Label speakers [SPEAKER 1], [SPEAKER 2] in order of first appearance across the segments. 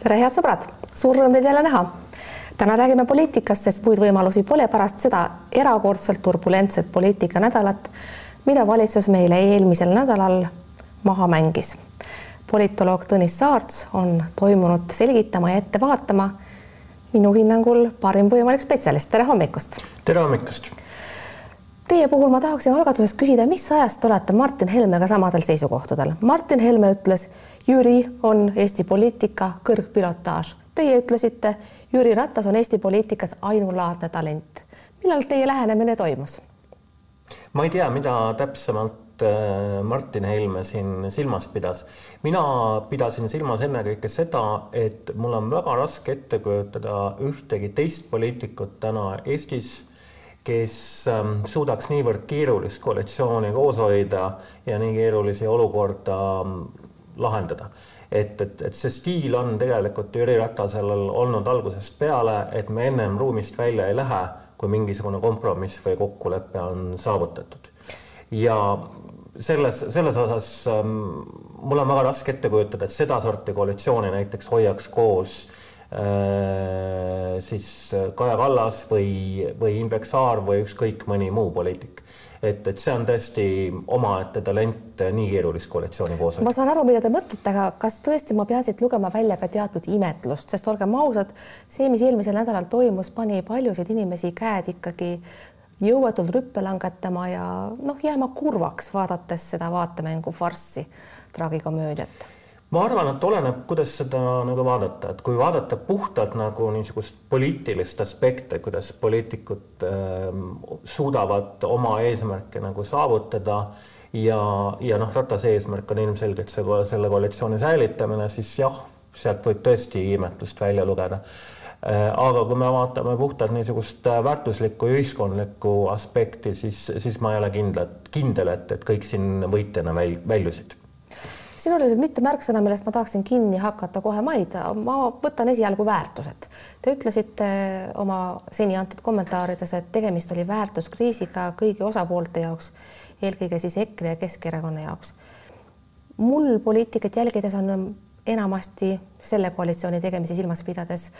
[SPEAKER 1] tere, head sõbrad, suur rõõm teid jälle näha. täna räägime poliitikast, sest muid võimalusi pole pärast seda erakordselt turbulentset poliitikanädalat, mida valitsus meile eelmisel nädalal maha mängis. politoloog Tõnis Saarts on toimunut selgitama ja ette vaatama. minu hinnangul parim võimalik spetsialist, tere hommikust.
[SPEAKER 2] tere hommikust
[SPEAKER 1] Teie puhul ma tahaksin algatusest küsida, mis ajast te olete Martin Helmega samadel seisukohtadel? Martin Helme ütles, Jüri on Eesti poliitika kõrgpilotaaž. Teie ütlesite, Jüri Ratas on Eesti poliitikas ainulaadne talent. millal teie lähenemine toimus?
[SPEAKER 2] ma ei tea, mida täpsemalt äh, Martin Helme siin silmas pidas. mina pidasin silmas ennekõike seda, et mul on väga raske ette kujutada ühtegi teist poliitikut täna Eestis kes ähm, suudaks niivõrd keerulist koalitsiooni koos hoida ja nii keerulisi olukorda ähm, lahendada. et, et, et see stiil on tegelikult Jüri Ratasel olnud algusest peale, et me ennem ruumist välja ei lähe, kui mingisugune kompromiss või kokkulepe on saavutatud. ja selles, selles osas ähm, mul on väga raske ette kujutada, et sedasorti koalitsiooni näiteks hoiaks koos äh, siis Kaja Kallas või, või Indrek Saar või ükskõik mõni muu poliitik. Et, et see on tõesti omaette talent nii keerulist koalitsiooni koosolekut.
[SPEAKER 1] ma saan aru, mida te mõtlete, aga kas tõesti ma pean siit lugema välja ka teatud imetlust, sest olgem ausad, see, mis eelmisel nädalal toimus, pani paljusid inimesi käed ikkagi jõuetult rüppe langetama ja noh, jääma kurvaks, vaadates seda vaatemängu farssi, traagikomöödiat
[SPEAKER 2] ma arvan, et oleneb, kuidas seda nagu vaadata, et kui vaadata puhtalt nagu niisugust poliitilist aspekte, kuidas poliitikud äh, suudavad oma eesmärke nagu saavutada ja, ja noh, Ratase eesmärk on ilmselgelt see, selle koalitsiooni säilitamine, siis jah, sealt võib tõesti imetlust välja lugeda. Äh, aga kui me vaatame puhtalt niisugust väärtuslikku ühiskondlikku aspekti, siis, siis ma ei ole kindel, kindel, et, et kõik siin võitjana väl, väljusid
[SPEAKER 1] siin oli nüüd mitu märksõna, millest ma tahaksin kinni hakata kohe mainida. ma võtan esialgu väärtused. Te ütlesite oma seni antud kommentaarides, et tegemist oli väärtuskriisiga kõigi osapoolte jaoks, eelkõige siis EKRE ja Keskerakonna jaoks. mul poliitikat jälgides on enamasti selle koalitsiooni tegemisi silmas pidades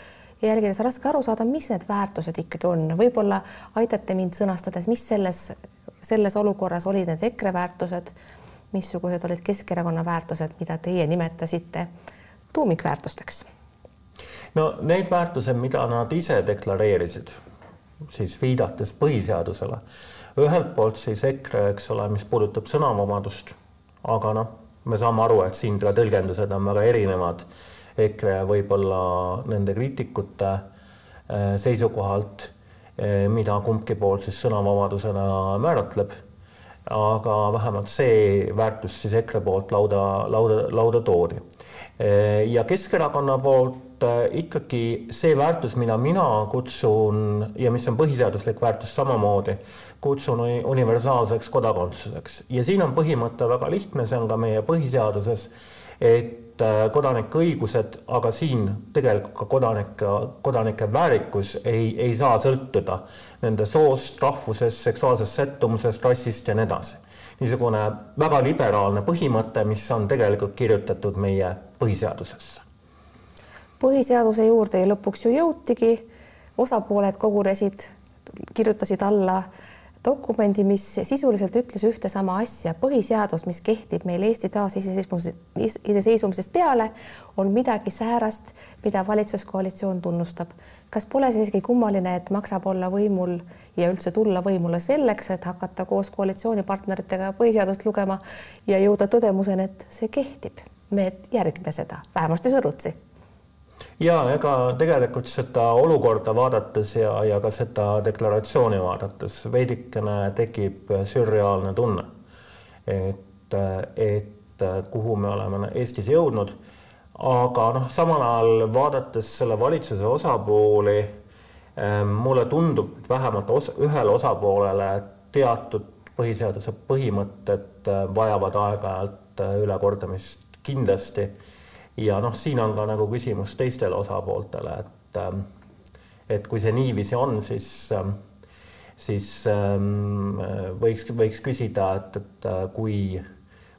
[SPEAKER 1] jälgides raske aru saada, mis need väärtused ikkagi on, võib-olla aitate mind sõnastades, mis selles, selles olukorras olid need EKRE väärtused missugused olid Keskerakonna väärtused, mida teie nimetasite tuumikväärtusteks?
[SPEAKER 2] no need väärtused, mida nad ise deklareerisid, siis viidates põhiseadusele, ühelt poolt siis EKRE, eks ole, mis puudutab sõnavabadust, aga noh, me saame aru, et siin ka tõlgendused on väga erinevad. EKRE võib-olla nende kriitikute eh, seisukohalt, eh, mida kumbki pool siis sõnavabadusena määratleb aga vähemalt see väärtus siis EKRE poolt lauda, lauda, lauda toodi. ja Keskerakonna poolt äh, ikkagi see väärtus, mida mina kutsun ja mis on põhiseaduslik väärtus samamoodi, kutsun universaalseks kodakondsuseks ja siin on põhimõte väga lihtne, see on ka meie põhiseaduses, et Äh, kodanike õigused, aga siin tegelikult ka kodanike, kodanike väärikus ei, ei saa sõltuda nende soost, rahvusest, seksuaalsest sättumusest, rassist ja nii edasi. niisugune väga liberaalne põhimõte, mis on tegelikult kirjutatud meie põhiseadusesse.
[SPEAKER 1] põhiseaduse juurde lõpuks ju jõutigi, osapooled kogunesid, kirjutasid alla äh, dokumendi, mis sisuliselt ütles ühte sama asja, põhiseadus, mis kehtib meil Eesti taasiseseisvumisest, iseseisvumisest peale, on midagi säärast, mida valitsuskoalitsioon tunnustab. kas pole see isegi kummaline, et maksab olla võimul ja üldse tulla võimule selleks, et hakata koos koalitsioonipartneritega põhiseadust lugema ja jõuda tõdemuseni, et see kehtib, me järgime seda, vähemasti sõrutsi
[SPEAKER 2] ja ega tegelikult seda olukorda vaadates ja, ja ka seda deklaratsiooni vaadates veidikene tekib sürreaalne tunne, et, et kuhu me oleme Eestis jõudnud. aga noh, samal ajal vaadates selle valitsuse osapooli, ehm, mulle tundub, et vähemalt osa, ühele osapoolele teatud põhiseaduse põhimõtted vajavad aeg-ajalt ülekordamist kindlasti ja noh, siin on ka nagu küsimus teistele osapooltele, et ähm, et kui see niiviisi on, siis ähm, siis ähm, võiks, võiks küsida, et, et äh, kui,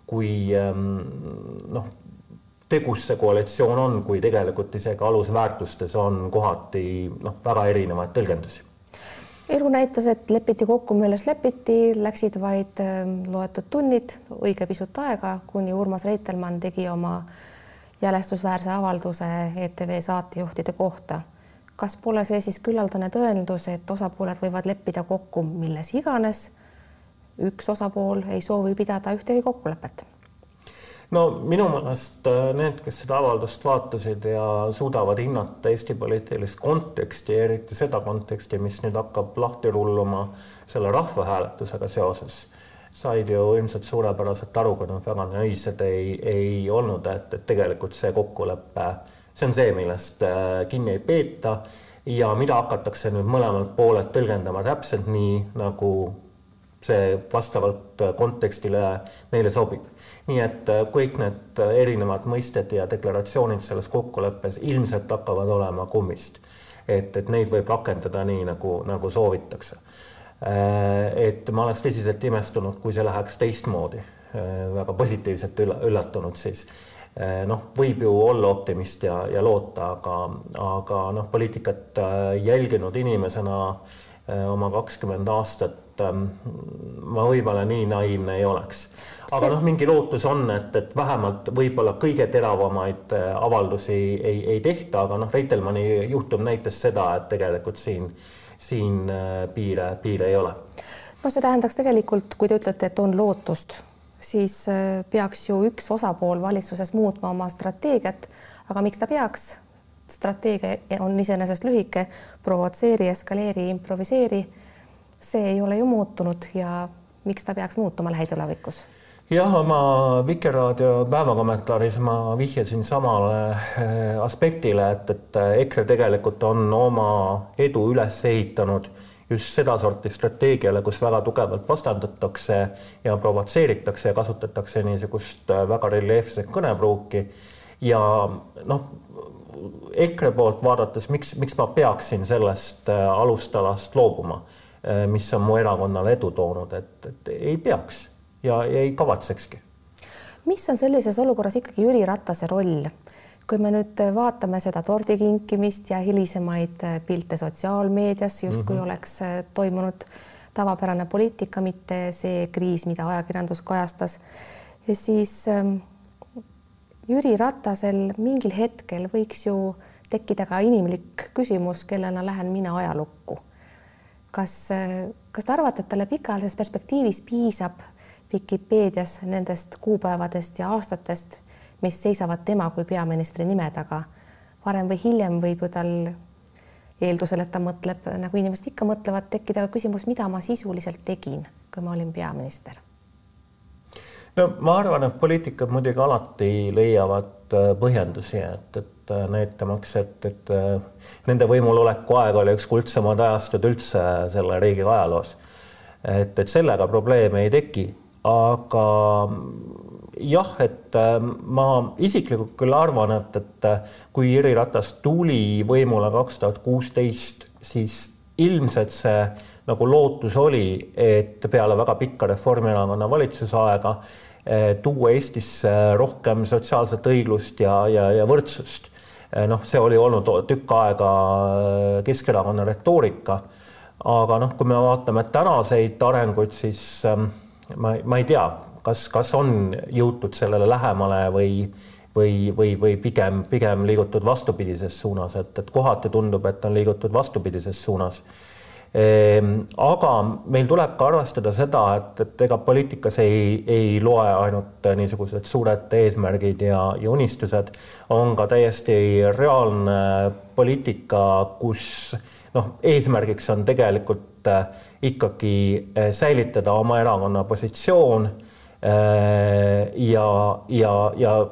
[SPEAKER 2] kui noh, tegus see koalitsioon on, kui tegelikult isegi alusväärtustes on kohati noh, väga erinevaid tõlgendusi.
[SPEAKER 1] Elu näitas, et lepiti kokku, milles lepiti, läksid vaid loetud tunnid, õige pisut aega, kuni Urmas Reitelmann tegi oma jälestusväärse avalduse ETV saatejuhtide kohta. kas pole see siis küllaldane tõendus, et osapooled võivad leppida kokku milles iganes? üks osapool ei soovi pidada ühtegi kokkulepet
[SPEAKER 2] no minu meelest äh, need, kes seda avaldust vaatasid ja suudavad hinnata Eesti poliitilist konteksti, eriti seda konteksti, mis nüüd hakkab lahti rulluma selle rahvahääletusega seoses, said ju ilmselt suurepäraselt aru, kui nad väga naiivsed ei, ei olnud, et, et tegelikult see kokkulepe, see on see, millest äh, kinni ei peeta ja mida hakatakse nüüd mõlemalt poolelt tõlgendama täpselt nii, nagu see vastavalt kontekstile neile sobib nii et äh, kõik need erinevad mõisted ja deklaratsioonid selles kokkuleppes ilmselt hakkavad olema kummist. et, et neid võib rakendada nii, nagu, nagu soovitakse. Äh, et ma oleks tõsiselt imestunud, kui see läheks teistmoodi, väga positiivselt üllatunud siis. Noh, võib ju olla optimist ja, ja loota, aga, aga noh, poliitikat jälginud inimesena oma kakskümmend aastat ähm, ma võib-olla nii naiivne ei oleks. Aga noh, mingi lootus on, et, et vähemalt võib-olla kõige teravamaid äh, avaldusi ei, ei tehta, aga noh, Reitelmanni juhtum näitas seda, et tegelikult siin, siin äh, piire, piire ei ole.
[SPEAKER 1] no see tähendaks tegelikult, kui te ütlete, et on lootust, siis äh, peaks ju üks osapool valitsuses muutma oma strateegiat, aga miks ta peaks? strateegia on iseenesest lühike, provotseeri, eskaleeri, improviseeri. see ei ole ju muutunud ja miks ta peaks muutuma lähitulevikus?
[SPEAKER 2] Jah, oma Vikerraadio päevakommentaaris ma vihjasin samale eh, aspektile, et, et eh, EKRE tegelikult on oma edu üles ehitanud just sedasorti strateegiale, kus väga tugevalt vastandatakse ja provotseeritakse ja kasutatakse niisugust eh, väga reljeefset kõnepruuki. ja noh, EKRE poolt vaadates, miks, miks ma peaksin sellest alustalast loobuma, mis on mu erakonnale edu toonud, et, et ei peaks ja ei kavatsekski.
[SPEAKER 1] mis on sellises olukorras ikkagi Jüri Ratase roll? kui me nüüd vaatame seda tordi kinkimist ja hilisemaid pilte sotsiaalmeedias, justkui mm -hmm. oleks toimunud tavapärane poliitika, mitte see kriis, mida ajakirjandus kajastas, siis ähm, Jüri Ratasel mingil hetkel võiks ju tekkida ka inimlik küsimus, kellena lähen mina ajalukku. kas, kas te arvate, et talle pikaajalises perspektiivis piisab Vikipeedias nendest kuupäevadest ja aastatest, mis seisavad tema kui peaministri nime taga. varem või hiljem võib ju tal eeldusel, et ta mõtleb, nagu inimesed ikka mõtlevad, tekkida küsimus, mida ma sisuliselt tegin, kui ma olin peaminister.
[SPEAKER 2] no ma arvan, et poliitikud muidugi alati leiavad äh, põhjendusi, et, et äh, näitamaks, et, et äh, nende võimuloleku aeg oli üks kuldsemad ajastud üldse selle riigi ajaloos. et, et sellega probleeme ei teki aga jah, et äh, ma isiklikult küll arvan, et, et äh, kui Jüri Ratas tuli võimule kaks tuhat kuusteist, siis ilmselt see nagu lootus oli, et peale väga pikka Reformierakonna valitsusaega äh, tuua Eestisse rohkem sotsiaalset õiglust ja, ja, ja võrdsust. noh, see oli olnud tükk aega Keskerakonna retoorika. aga noh, kui me vaatame tänaseid arenguid, siis ähm, ma, ma ei tea, kas, kas on jõutud sellele lähemale või, või, või, või pigem, pigem liigutud vastupidises suunas, et, et kohati tundub, et on liigutud vastupidises suunas. Aga meil tuleb ka arvestada seda, et, et ega poliitikas ei, ei loe ainult niisugused suured eesmärgid ja, ja unistused, on ka täiesti reaalne poliitika, kus noh, eesmärgiks on tegelikult Äh, ikkagi äh, säilitada oma erakonna positsioon äh, ja, ja, ja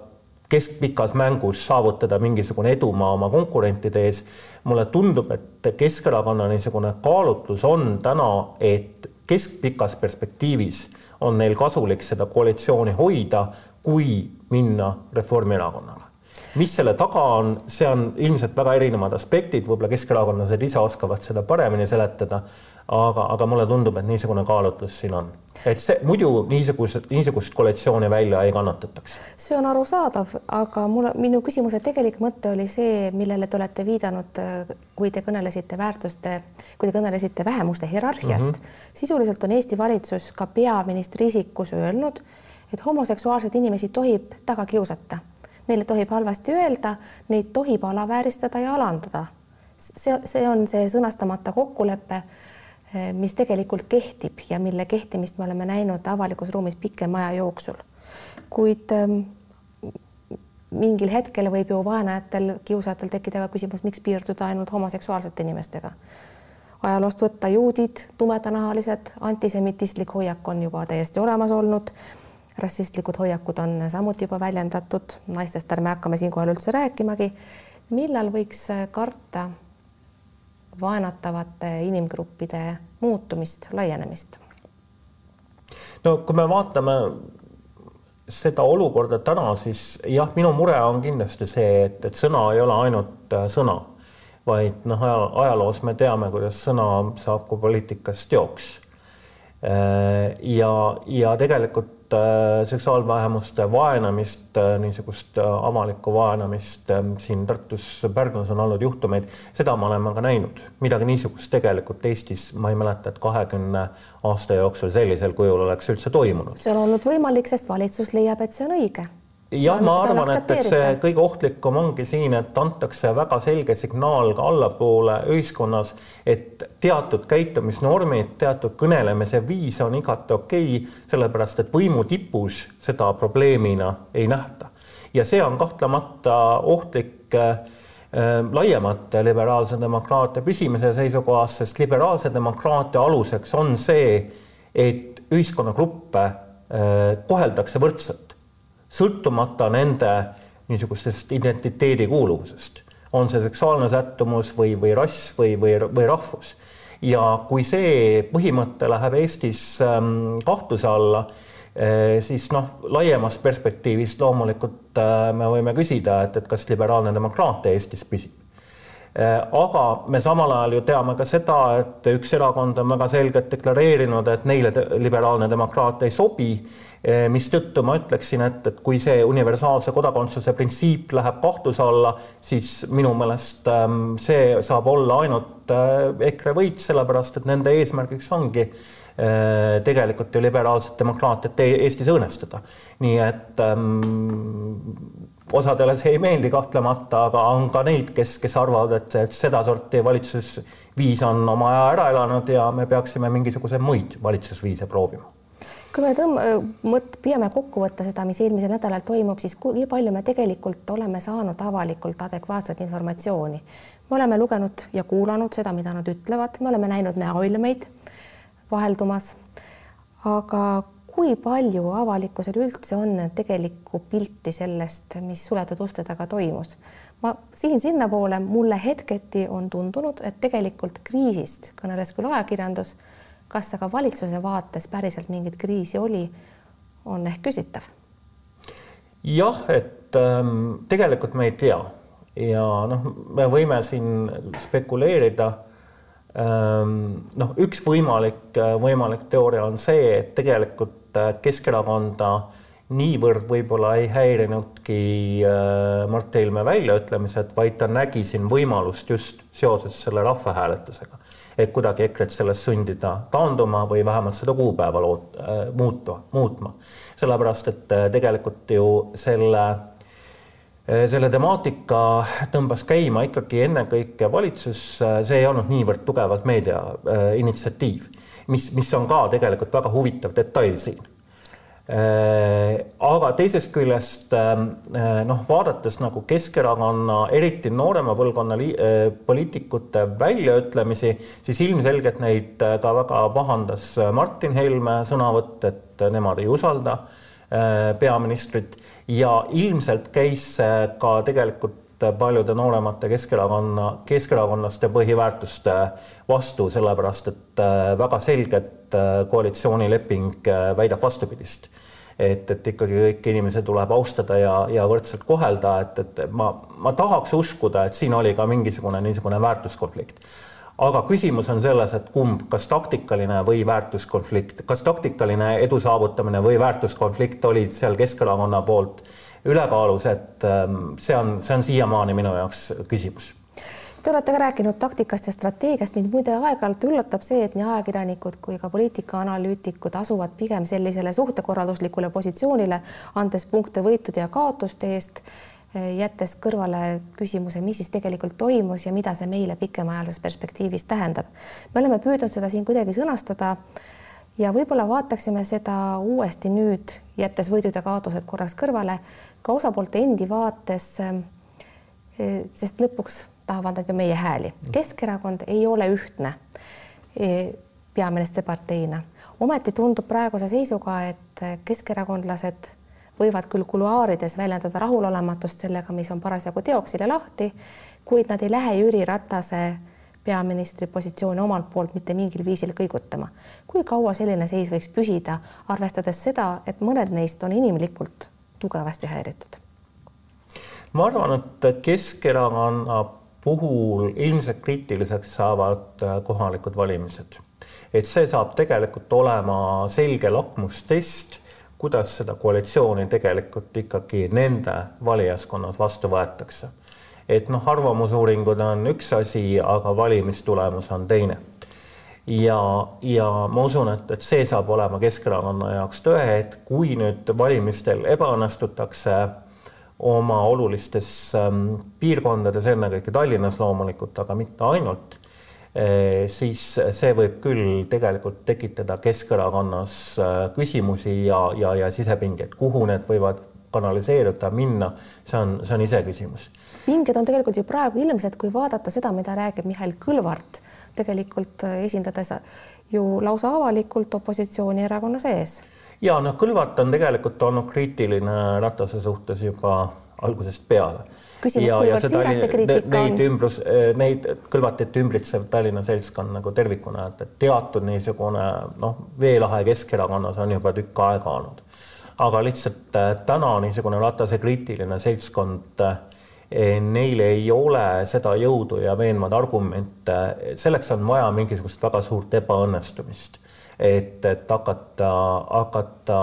[SPEAKER 2] keskpikas mängus saavutada mingisugune edumaa oma konkurentide ees. mulle tundub, et Keskerakonna niisugune kaalutlus on täna, et keskpikas perspektiivis on neil kasulik seda koalitsiooni hoida, kui minna Reformierakonnaga mis selle taga on, see on ilmselt väga erinevad aspektid, võib-olla keskerakondlased ise oskavad seda paremini seletada aga, aga mulle tundub, et niisugune kaalutlus siin on, et see muidu niisugust, niisugust koalitsiooni välja ei kannatataks.
[SPEAKER 1] see on arusaadav, aga mul, minu küsimuse tegelik mõte oli see, millele te olete viidanud, kui te kõnelesite väärtuste, kui te kõnelesite vähemuste hierarhiast mm. -hmm. sisuliselt on Eesti valitsus ka peaministri isikus öelnud, et homoseksuaalseid inimesi tohib taga kiusata, neile tohib halvasti öelda, neid tohib alavääristada ja alandada. see, see on see sõnastamata kokkulepe Eh, mis tegelikult kehtib ja mille kehtimist me oleme näinud avalikus ruumis pikema aja jooksul. kuid ehm, mingil hetkel võib ju vaenajatel, kiusajatel tekkida ka küsimus, miks piirduda ainult homoseksuaalsete inimestega. ajaloost võtta juudid, tumedanahalised, antisemitistlik hoiak on juba täiesti olemas olnud. Rassistlikud hoiakud on samuti juba väljendatud, naistest ärme hakkame siinkohal üldse rääkimagi. millal võiks karta vaenatavate inimgruppide muutumist, laienemist?
[SPEAKER 2] no kui me vaatame seda olukorda täna, siis jah, minu mure on kindlasti see, et, et sõna ei ole ainult äh, sõna, vaid noh, ajaloos me teame, kuidas sõna saab ka poliitikas teoks. Äh, ja, ja tegelikult seksuaalvähemuste vaenamist, äh, niisugust äh, avalikku vaenamist siin Tartus, Pärnus on olnud juhtumeid, seda me oleme ka näinud. midagi niisugust tegelikult Eestis, ma ei mäleta, et kahekümne aasta jooksul sellisel kujul oleks üldse toimunud.
[SPEAKER 1] see on olnud võimalik, sest valitsus leiab, et see on õige
[SPEAKER 2] jah, ma arvan, et, et see kõige ohtlikum ongi siin, et antakse väga selge signaal ka allapoole ühiskonnas, et teatud käitumisnormid, teatud kõnelemise viis on igati okei okay,, sellepärast et võimu tipus seda probleemina ei nähta. ja see on kahtlemata ohtlik äh, laiemate liberaalse demokraatia püsimise seisukohast, sest liberaalse demokraatia aluseks on see, et ühiskonnagruppe äh, koheldakse võrdselt sõltumata nende niisugustest identiteedi kuuluvusest, on see seksuaalne sättumus või, või rass või, või, või rahvus. ja kui see põhimõte läheb Eestis ähm, kahtluse alla äh,, siis noh, laiemast perspektiivist loomulikult äh, me võime küsida, et, et kas liberaalne demokraatia Eestis püsib aga me samal ajal ju teame ka seda, et üks erakond on väga selgelt deklareerinud, et neile liberaalne demokraatia ei sobi, äh, mistõttu ma ütleksin, et, et kui see universaalse kodakondsuse printsiip läheb kahtluse alla, siis minu meelest ähm, see saab olla ainult äh, EKRE võit, sellepärast et nende eesmärgiks ongi tegelikult ju liberaalset demokraatiat Eestis õõnestada. nii et ähm, osadele see ei meeldi kahtlemata, aga on ka neid, kes, kes arvavad, et, et sedasorti valitsusviis on oma aja ära elanud ja me peaksime mingisuguseid muid valitsusviise proovima
[SPEAKER 1] kui me tõmb-, püüame kokku võtta seda, mis eelmisel nädalal toimub, siis kui palju me tegelikult oleme saanud avalikult adekvaatset informatsiooni. me oleme lugenud ja kuulanud seda, mida nad ütlevad, me oleme näinud näoilmeid vaheldumas. aga kui palju avalikkusel üldse on tegelikku pilti sellest, mis suletud uste taga toimus? ma sihin sinnapoole, mulle hetketi on tundunud, et tegelikult kriisist kõneles küll ajakirjandus, kas aga valitsuse vaates päriselt mingit kriisi oli, on ehk küsitav.
[SPEAKER 2] jah, et ähm, tegelikult me ei tea ja noh, me võime siin spekuleerida ähm,. noh, üks võimalik, võimalik teooria on see, et tegelikult et Keskerakonda niivõrd võib-olla ei häirinudki äh, Mart Helme väljaütlemised, vaid ta nägi siin võimalust just seoses selle rahvahääletusega, et kuidagi EKRE-t sellest sundida taanduma või vähemalt seda kuupäeva loot-, äh, muuta, muutma. sellepärast, et äh, tegelikult ju selle selle temaatika tõmbas käima ikkagi ennekõike valitsus, see ei olnud niivõrd tugevalt meedia initsiatiiv mis, mis on ka tegelikult väga huvitav detail siin. Äh, aga teisest küljest äh, noh, vaadates nagu Keskerakonna, eriti noorema põlvkonna äh, poliitikute väljaütlemisi, siis ilmselgelt neid ka väga pahandas Martin Helme sõnavõtt, et nemad ei usalda peaministrit ja ilmselt käis ka tegelikult paljude nooremate Keskerakonna, keskerakondlaste põhiväärtuste vastu, sellepärast et äh, väga selgelt äh, koalitsioonileping äh, väidab vastupidist. et, et ikkagi kõiki inimesi tuleb austada ja, ja võrdselt kohelda, et, et ma, ma tahaks uskuda, et siin oli ka mingisugune niisugune väärtuskonflikt aga küsimus on selles, et kumb, kas taktikaline või väärtuskonflikt, kas taktikaline edu saavutamine või väärtuskonflikt olid seal Keskerakonna poolt ülekaalus, et ähm, see on, see on siiamaani minu jaoks küsimus.
[SPEAKER 1] Te olete ka rääkinud taktikast ja strateegiast, mind muide aeg-ajalt üllatab see, et nii ajakirjanikud kui ka poliitikaanalüütikud asuvad pigem sellisele suhtekorralduslikule positsioonile, andes punkte võitude ja kaotuste eest, jättes kõrvale küsimuse, mis siis tegelikult toimus ja mida see meile pikemaajalises perspektiivis tähendab. me oleme püüdnud seda siin kuidagi sõnastada ja võib-olla vaataksime seda uuesti nüüd, jättes võidud ja kaotused korraks kõrvale, ka osapoolte endi vaates, sest lõpuks tahavad nad ju meie hääli. Keskerakond ei ole ühtne e, peaministriparteina, ometi tundub praeguse seisuga, et keskerakondlased võivad küll kuluaarides väljendada rahulolematust sellega, mis on parasjagu teoksil ja lahti, kuid nad ei lähe Jüri Ratase peaministri positsiooni omalt poolt mitte mingil viisil kõigutama. kui kaua selline seis võiks püsida, arvestades seda, et mõned neist on inimlikult tugevasti häiritud?
[SPEAKER 2] ma arvan, et Keskerakonna puhul ilmselt kriitiliseks saavad äh, kohalikud valimised. et see saab tegelikult olema selge lakmustest, kuidas seda koalitsiooni tegelikult ikkagi nende valijaskonnas vastu võetakse. et noh, arvamusuuringud on üks asi, aga valimistulemus on teine. ja, ja ma usun, et, et see saab olema Keskerakonna jaoks tõe, et kui nüüd valimistel ebaõnnestutakse oma olulistes ähm, piirkondades, ennekõike Tallinnas loomulikult, aga mitte ainult, siis see võib küll tegelikult tekitada Keskerakonnas äh, küsimusi ja, ja, ja sisepingeid, kuhu need võivad kanaliseeruda, minna, see on, see on iseküsimus.
[SPEAKER 1] pinged on tegelikult ju praegu ilmsed, kui vaadata seda, mida räägib Mihhail Kõlvart, tegelikult äh, esindades ju lausa avalikult opositsioonierakonna sees
[SPEAKER 2] ja noh, Kõlvart on tegelikult olnud kriitiline Ratase suhtes juba algusest peale.
[SPEAKER 1] kuivõrd siiras see
[SPEAKER 2] on? Neid ümbrus, neid Kõlvartit ümbritsev Tallinna seltskond nagu tervikuna, et, et teatud niisugune noh, veelahe Keskerakonnas on juba tükk aega olnud. aga lihtsalt äh, täna niisugune Ratase kriitiline seltskond eh, neil ei ole seda jõudu ja veenvaid argumente, selleks on vaja mingisugust väga suurt ebaõnnestumist et, et hakata, hakata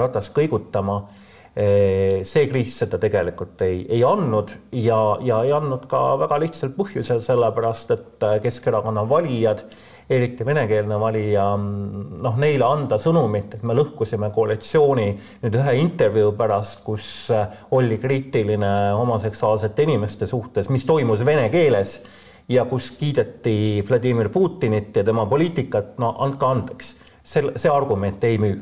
[SPEAKER 2] ratast kõigutama. See kriis seda tegelikult ei, ei andnud ja, ja ei andnud ka väga lihtsal põhjusel, sellepärast et Keskerakonna valijad eriti venekeelne valija, noh, neile anda sõnumit, et me lõhkusime koalitsiooni nüüd ühe intervjuu pärast, kus oli kriitiline homoseksuaalsete inimeste suhtes, mis toimus vene keeles ja kus kiideti Vladimir Putinit ja tema poliitikat, no andke andeks, sel, see argument ei müü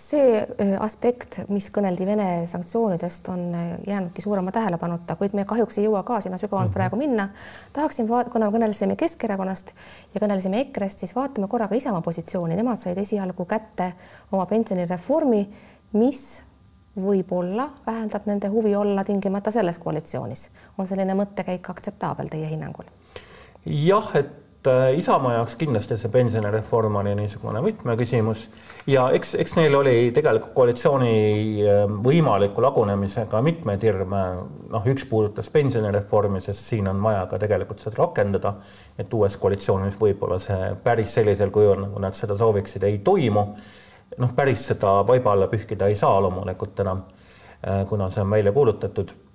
[SPEAKER 1] see aspekt, mis kõneldi Vene sanktsioonidest, on jäänudki suurema tähelepanuta, kuid me kahjuks ei jõua ka sinna sügavalt mm -hmm. praegu minna. tahaksin, kuna me kõnelesime Keskerakonnast ja kõnelesime EKRE-st, siis vaatame korra ka Isamaa positsiooni, nemad said esialgu kätte oma pensionireformi, mis võib-olla vähendab nende huvi olla tingimata selles koalitsioonis. on selline mõttekäik aktseptaabel teie hinnangul?
[SPEAKER 2] jah, et Isamaa jaoks kindlasti see pensionireform oli niisugune võtmeküsimus ja eks, eks neil oli tegelikult koalitsiooni ähm, võimaliku lagunemisega mitmeid hirme. noh, üks puudutas pensionireformi, sest siin on vaja ka tegelikult seda rakendada, et uues koalitsioonis võib-olla see päris sellisel kujul, nagu nad seda sooviksid, ei toimu. noh, päris seda vaiba alla pühkida ei saa loomulikult enam, äh, kuna see on välja kuulutatud Äh,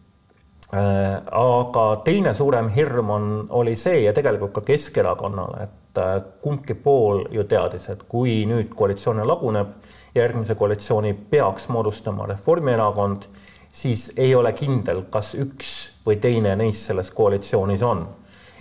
[SPEAKER 2] aga teine suurem hirm on, oli see ja tegelikult ka Keskerakonnale, et äh, kumbki pool ju teadis, et kui nüüd koalitsioon laguneb, järgmise koalitsiooni peaks moodustama Reformierakond, siis ei ole kindel, kas üks või teine neist selles koalitsioonis on.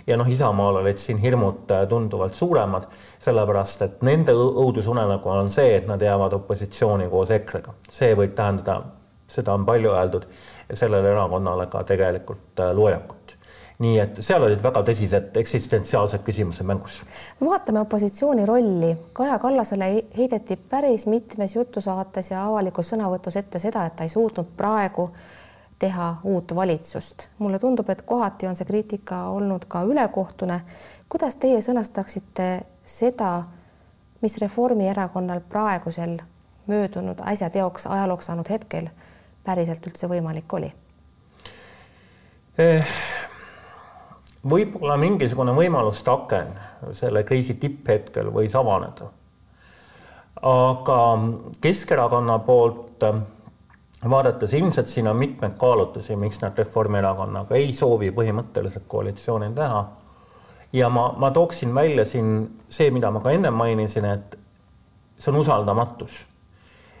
[SPEAKER 2] ja noh, Isamaal olid siin hirmud äh, tunduvalt suuremad, sellepärast et nende õudusunenägu on see, et nad jäävad opositsiooni koos EKRE-ga. see võib tähendada, seda on palju öeldud sellele erakonnale ka tegelikult äh, loojakut nii et seal olid väga tõsised eksistentsiaalsed küsimused mängus.
[SPEAKER 1] vaatame opositsiooni rolli. Kaja Kallasele heideti päris mitmes jutusaates ja avalikus sõnavõtus ette seda, et ta ei suutnud praegu teha uut valitsust. mulle tundub, et kohati on see kriitika olnud ka ülekohtune. kuidas teie sõnastaksite seda, mis Reformierakonnal praegusel möödunud äsja teoks, ajalooks saanud hetkel päriselt üldse võimalik oli
[SPEAKER 2] eh,? võib-olla mingisugune võimaluste aken selle kriisi tipphetkel võis avaneda. aga Keskerakonna poolt vaadates ilmselt siin on mitmeid kaalutlusi, miks nad Reformierakonnaga ei soovi põhimõtteliselt koalitsiooni teha. ja ma, ma tooksin välja siin see, mida ma ka enne mainisin, et see on usaldamatus.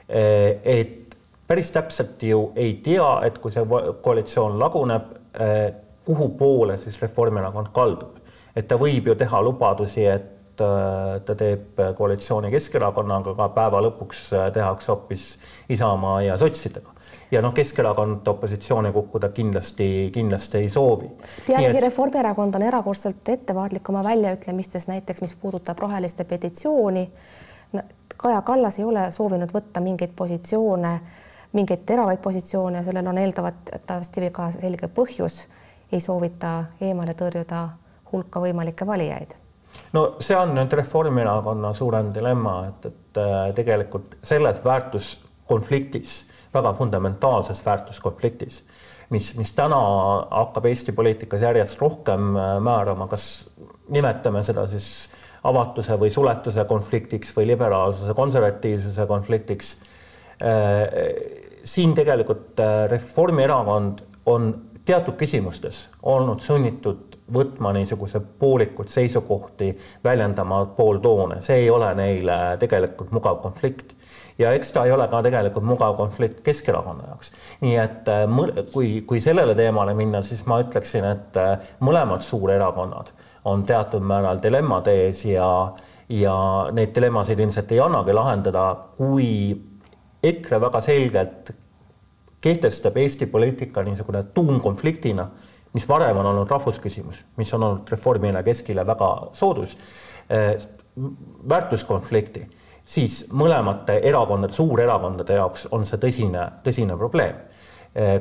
[SPEAKER 2] Eh, et päris täpselt ju ei tea, et kui see koalitsioon laguneb, eh, kuhu poole siis Reformierakond kaldub, et ta võib ju teha lubadusi, et äh, ta teeb koalitsiooni Keskerakonnaga, aga päeva lõpuks äh, tehakse hoopis Isamaa ja sotsidega ja noh, Keskerakond opositsiooni kukkuda kindlasti, kindlasti ei soovi.
[SPEAKER 1] pealegi et... Reformierakond on erakordselt ettevaatlik oma väljaütlemistes, näiteks mis puudutab roheliste petitsiooni. Kaja Kallas ei ole soovinud võtta mingeid positsioone, mingeid teravaid positsioone sellel on eeldatavasti ka selge põhjus ei soovita eemale tõrjuda hulka võimalikke valijaid
[SPEAKER 2] no see on nüüd Reformierakonna suurem dilemma, et, et äh, tegelikult selles väärtuskonfliktis, väga fundamentaalses väärtuskonfliktis, mis, mis täna hakkab Eesti poliitikas järjest rohkem äh, määrama, kas nimetame seda siis avatuse või suletuse konfliktiks või liberaalsuse, konservatiivsuse konfliktiks. Äh, siin tegelikult Reformierakond on teatud küsimustes olnud sunnitud võtma niisuguse poolikud seisukohti, väljendama pooltoone, see ei ole neile tegelikult mugav konflikt ja eks ta ei ole ka tegelikult mugav konflikt Keskerakonna jaoks. nii et äh, kui, kui sellele teemale minna, siis ma ütleksin, et äh, mõlemad suurerakonnad on teatud määral dilemmade ees ja, ja neid dilemmasid ilmselt ei annagi lahendada, kui EKRE väga selgelt kehtestab Eesti poliitika niisugune tuumkonfliktina, mis varem on olnud rahvusküsimus, mis on olnud Reformile, Keskile väga soodus eh,, väärtuskonflikti, siis mõlemate erakondade, suurerakondade jaoks on see tõsine, tõsine probleem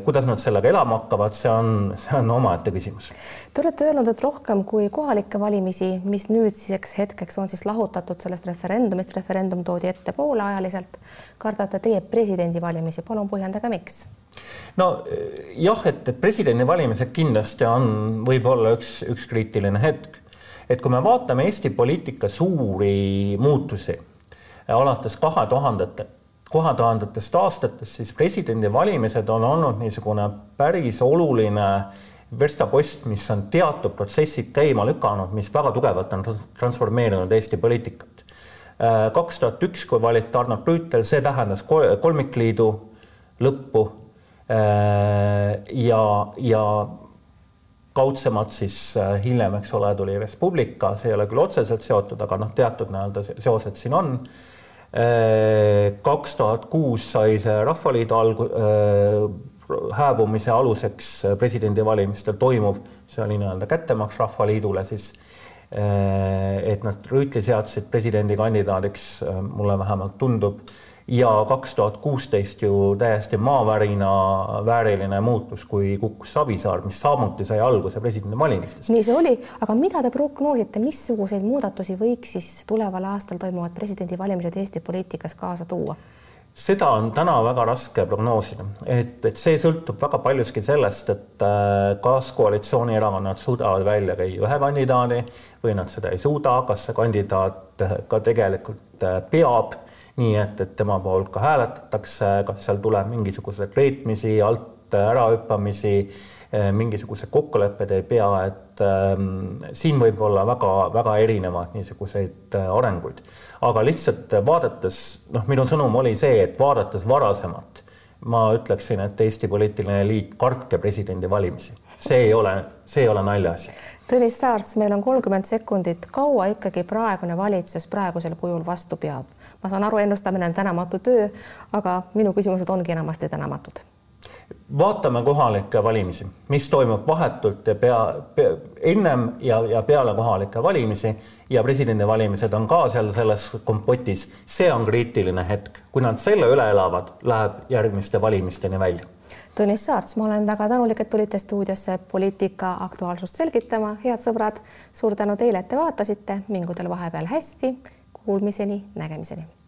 [SPEAKER 2] kuidas nad sellega elama hakkavad, see on, see on omaette küsimus.
[SPEAKER 1] Te olete öelnud, et rohkem kui kohalikke valimisi, mis nüüdseks hetkeks on siis lahutatud sellest referendumist, referendum toodi ettepooleajaliselt, kardate teie presidendivalimisi, palun põhjendage, miks?
[SPEAKER 2] no eh, jah, et, et presidendivalimised kindlasti on võib-olla üks, üks kriitiline hetk. et kui me vaatame Eesti poliitika suuri muutusi alates kahe tuhandete tuhatuhandatest aastatest, siis presidendivalimised on olnud niisugune päris oluline verstapost, mis on teatud protsessid käima lükanud, mis väga tugevalt on transformeerinud Eesti poliitikat. kaks tuhat üks, kui valiti Arnold Rüütel, see tähendas kolmikliidu lõppu. ja, ja kaudsemalt siis hiljem, eks ole, tuli Res Publica, see ei ole küll otseselt seotud, aga noh, teatud nii-öelda seosed siin on kaks tuhat kuus sai see Rahvaliidu alg-, äh, hääbumise aluseks presidendivalimistel toimuv, see oli nii-öelda kättemaks Rahvaliidule siis, äh, et nad Rüütli seadsid presidendikandidaadiks, äh, mulle vähemalt tundub ja kaks tuhat kuusteist ju täiesti maavärina vääriline muutus, kui kukkus Savisaar, mis samuti sai alguse presidendivalimistes.
[SPEAKER 1] nii see oli, aga mida te prognoosite, missuguseid muudatusi võiks siis tuleval aastal toimuvad presidendivalimised Eesti poliitikas kaasa tuua?
[SPEAKER 2] seda on täna väga raske prognoosida, et, et see sõltub väga paljuski sellest, et äh, kas koalitsioonierakonnad suudavad välja käia ühe kandidaadi või nad seda ei suuda, kas see kandidaat ka tegelikult äh, peab nii et, et tema poolt ka hääletatakse, kas seal tuleb mingisuguseid reetmisi, alt ärahüppamisi, eh, mingisugused kokkulepped ei pea, et ähm, siin võib olla väga-väga erinevaid niisuguseid äh, arenguid. aga lihtsalt vaadates, noh, minu sõnum oli see, et vaadates varasemat, ma ütleksin, et Eesti poliitiline eliit, kartke presidendivalimisi, see ei ole, see ei ole naljaasi
[SPEAKER 1] Tõnis Saarts, meil on kolmkümmend sekundit, kaua ikkagi praegune valitsus praegusel kujul vastu peab? ma saan aru, ennustamine on tänamatu töö, aga minu küsimused ongi enamasti tänamatud.
[SPEAKER 2] vaatame kohalikke valimisi, mis toimub vahetult ja pea, pea, ennem ja, ja peale kohalikke valimisi ja presidendivalimised on ka seal selles kompotis. see on kriitiline hetk, kui nad selle üle elavad, läheb järgmiste valimisteni välja
[SPEAKER 1] Tõnis Saarts, ma olen väga tänulik, et tulite stuudiosse poliitika aktuaalsust selgitama. head sõbrad, suur tänu teile, et te vaatasite, mingu teil vahepeal hästi. Kuulmiseni, nägemiseni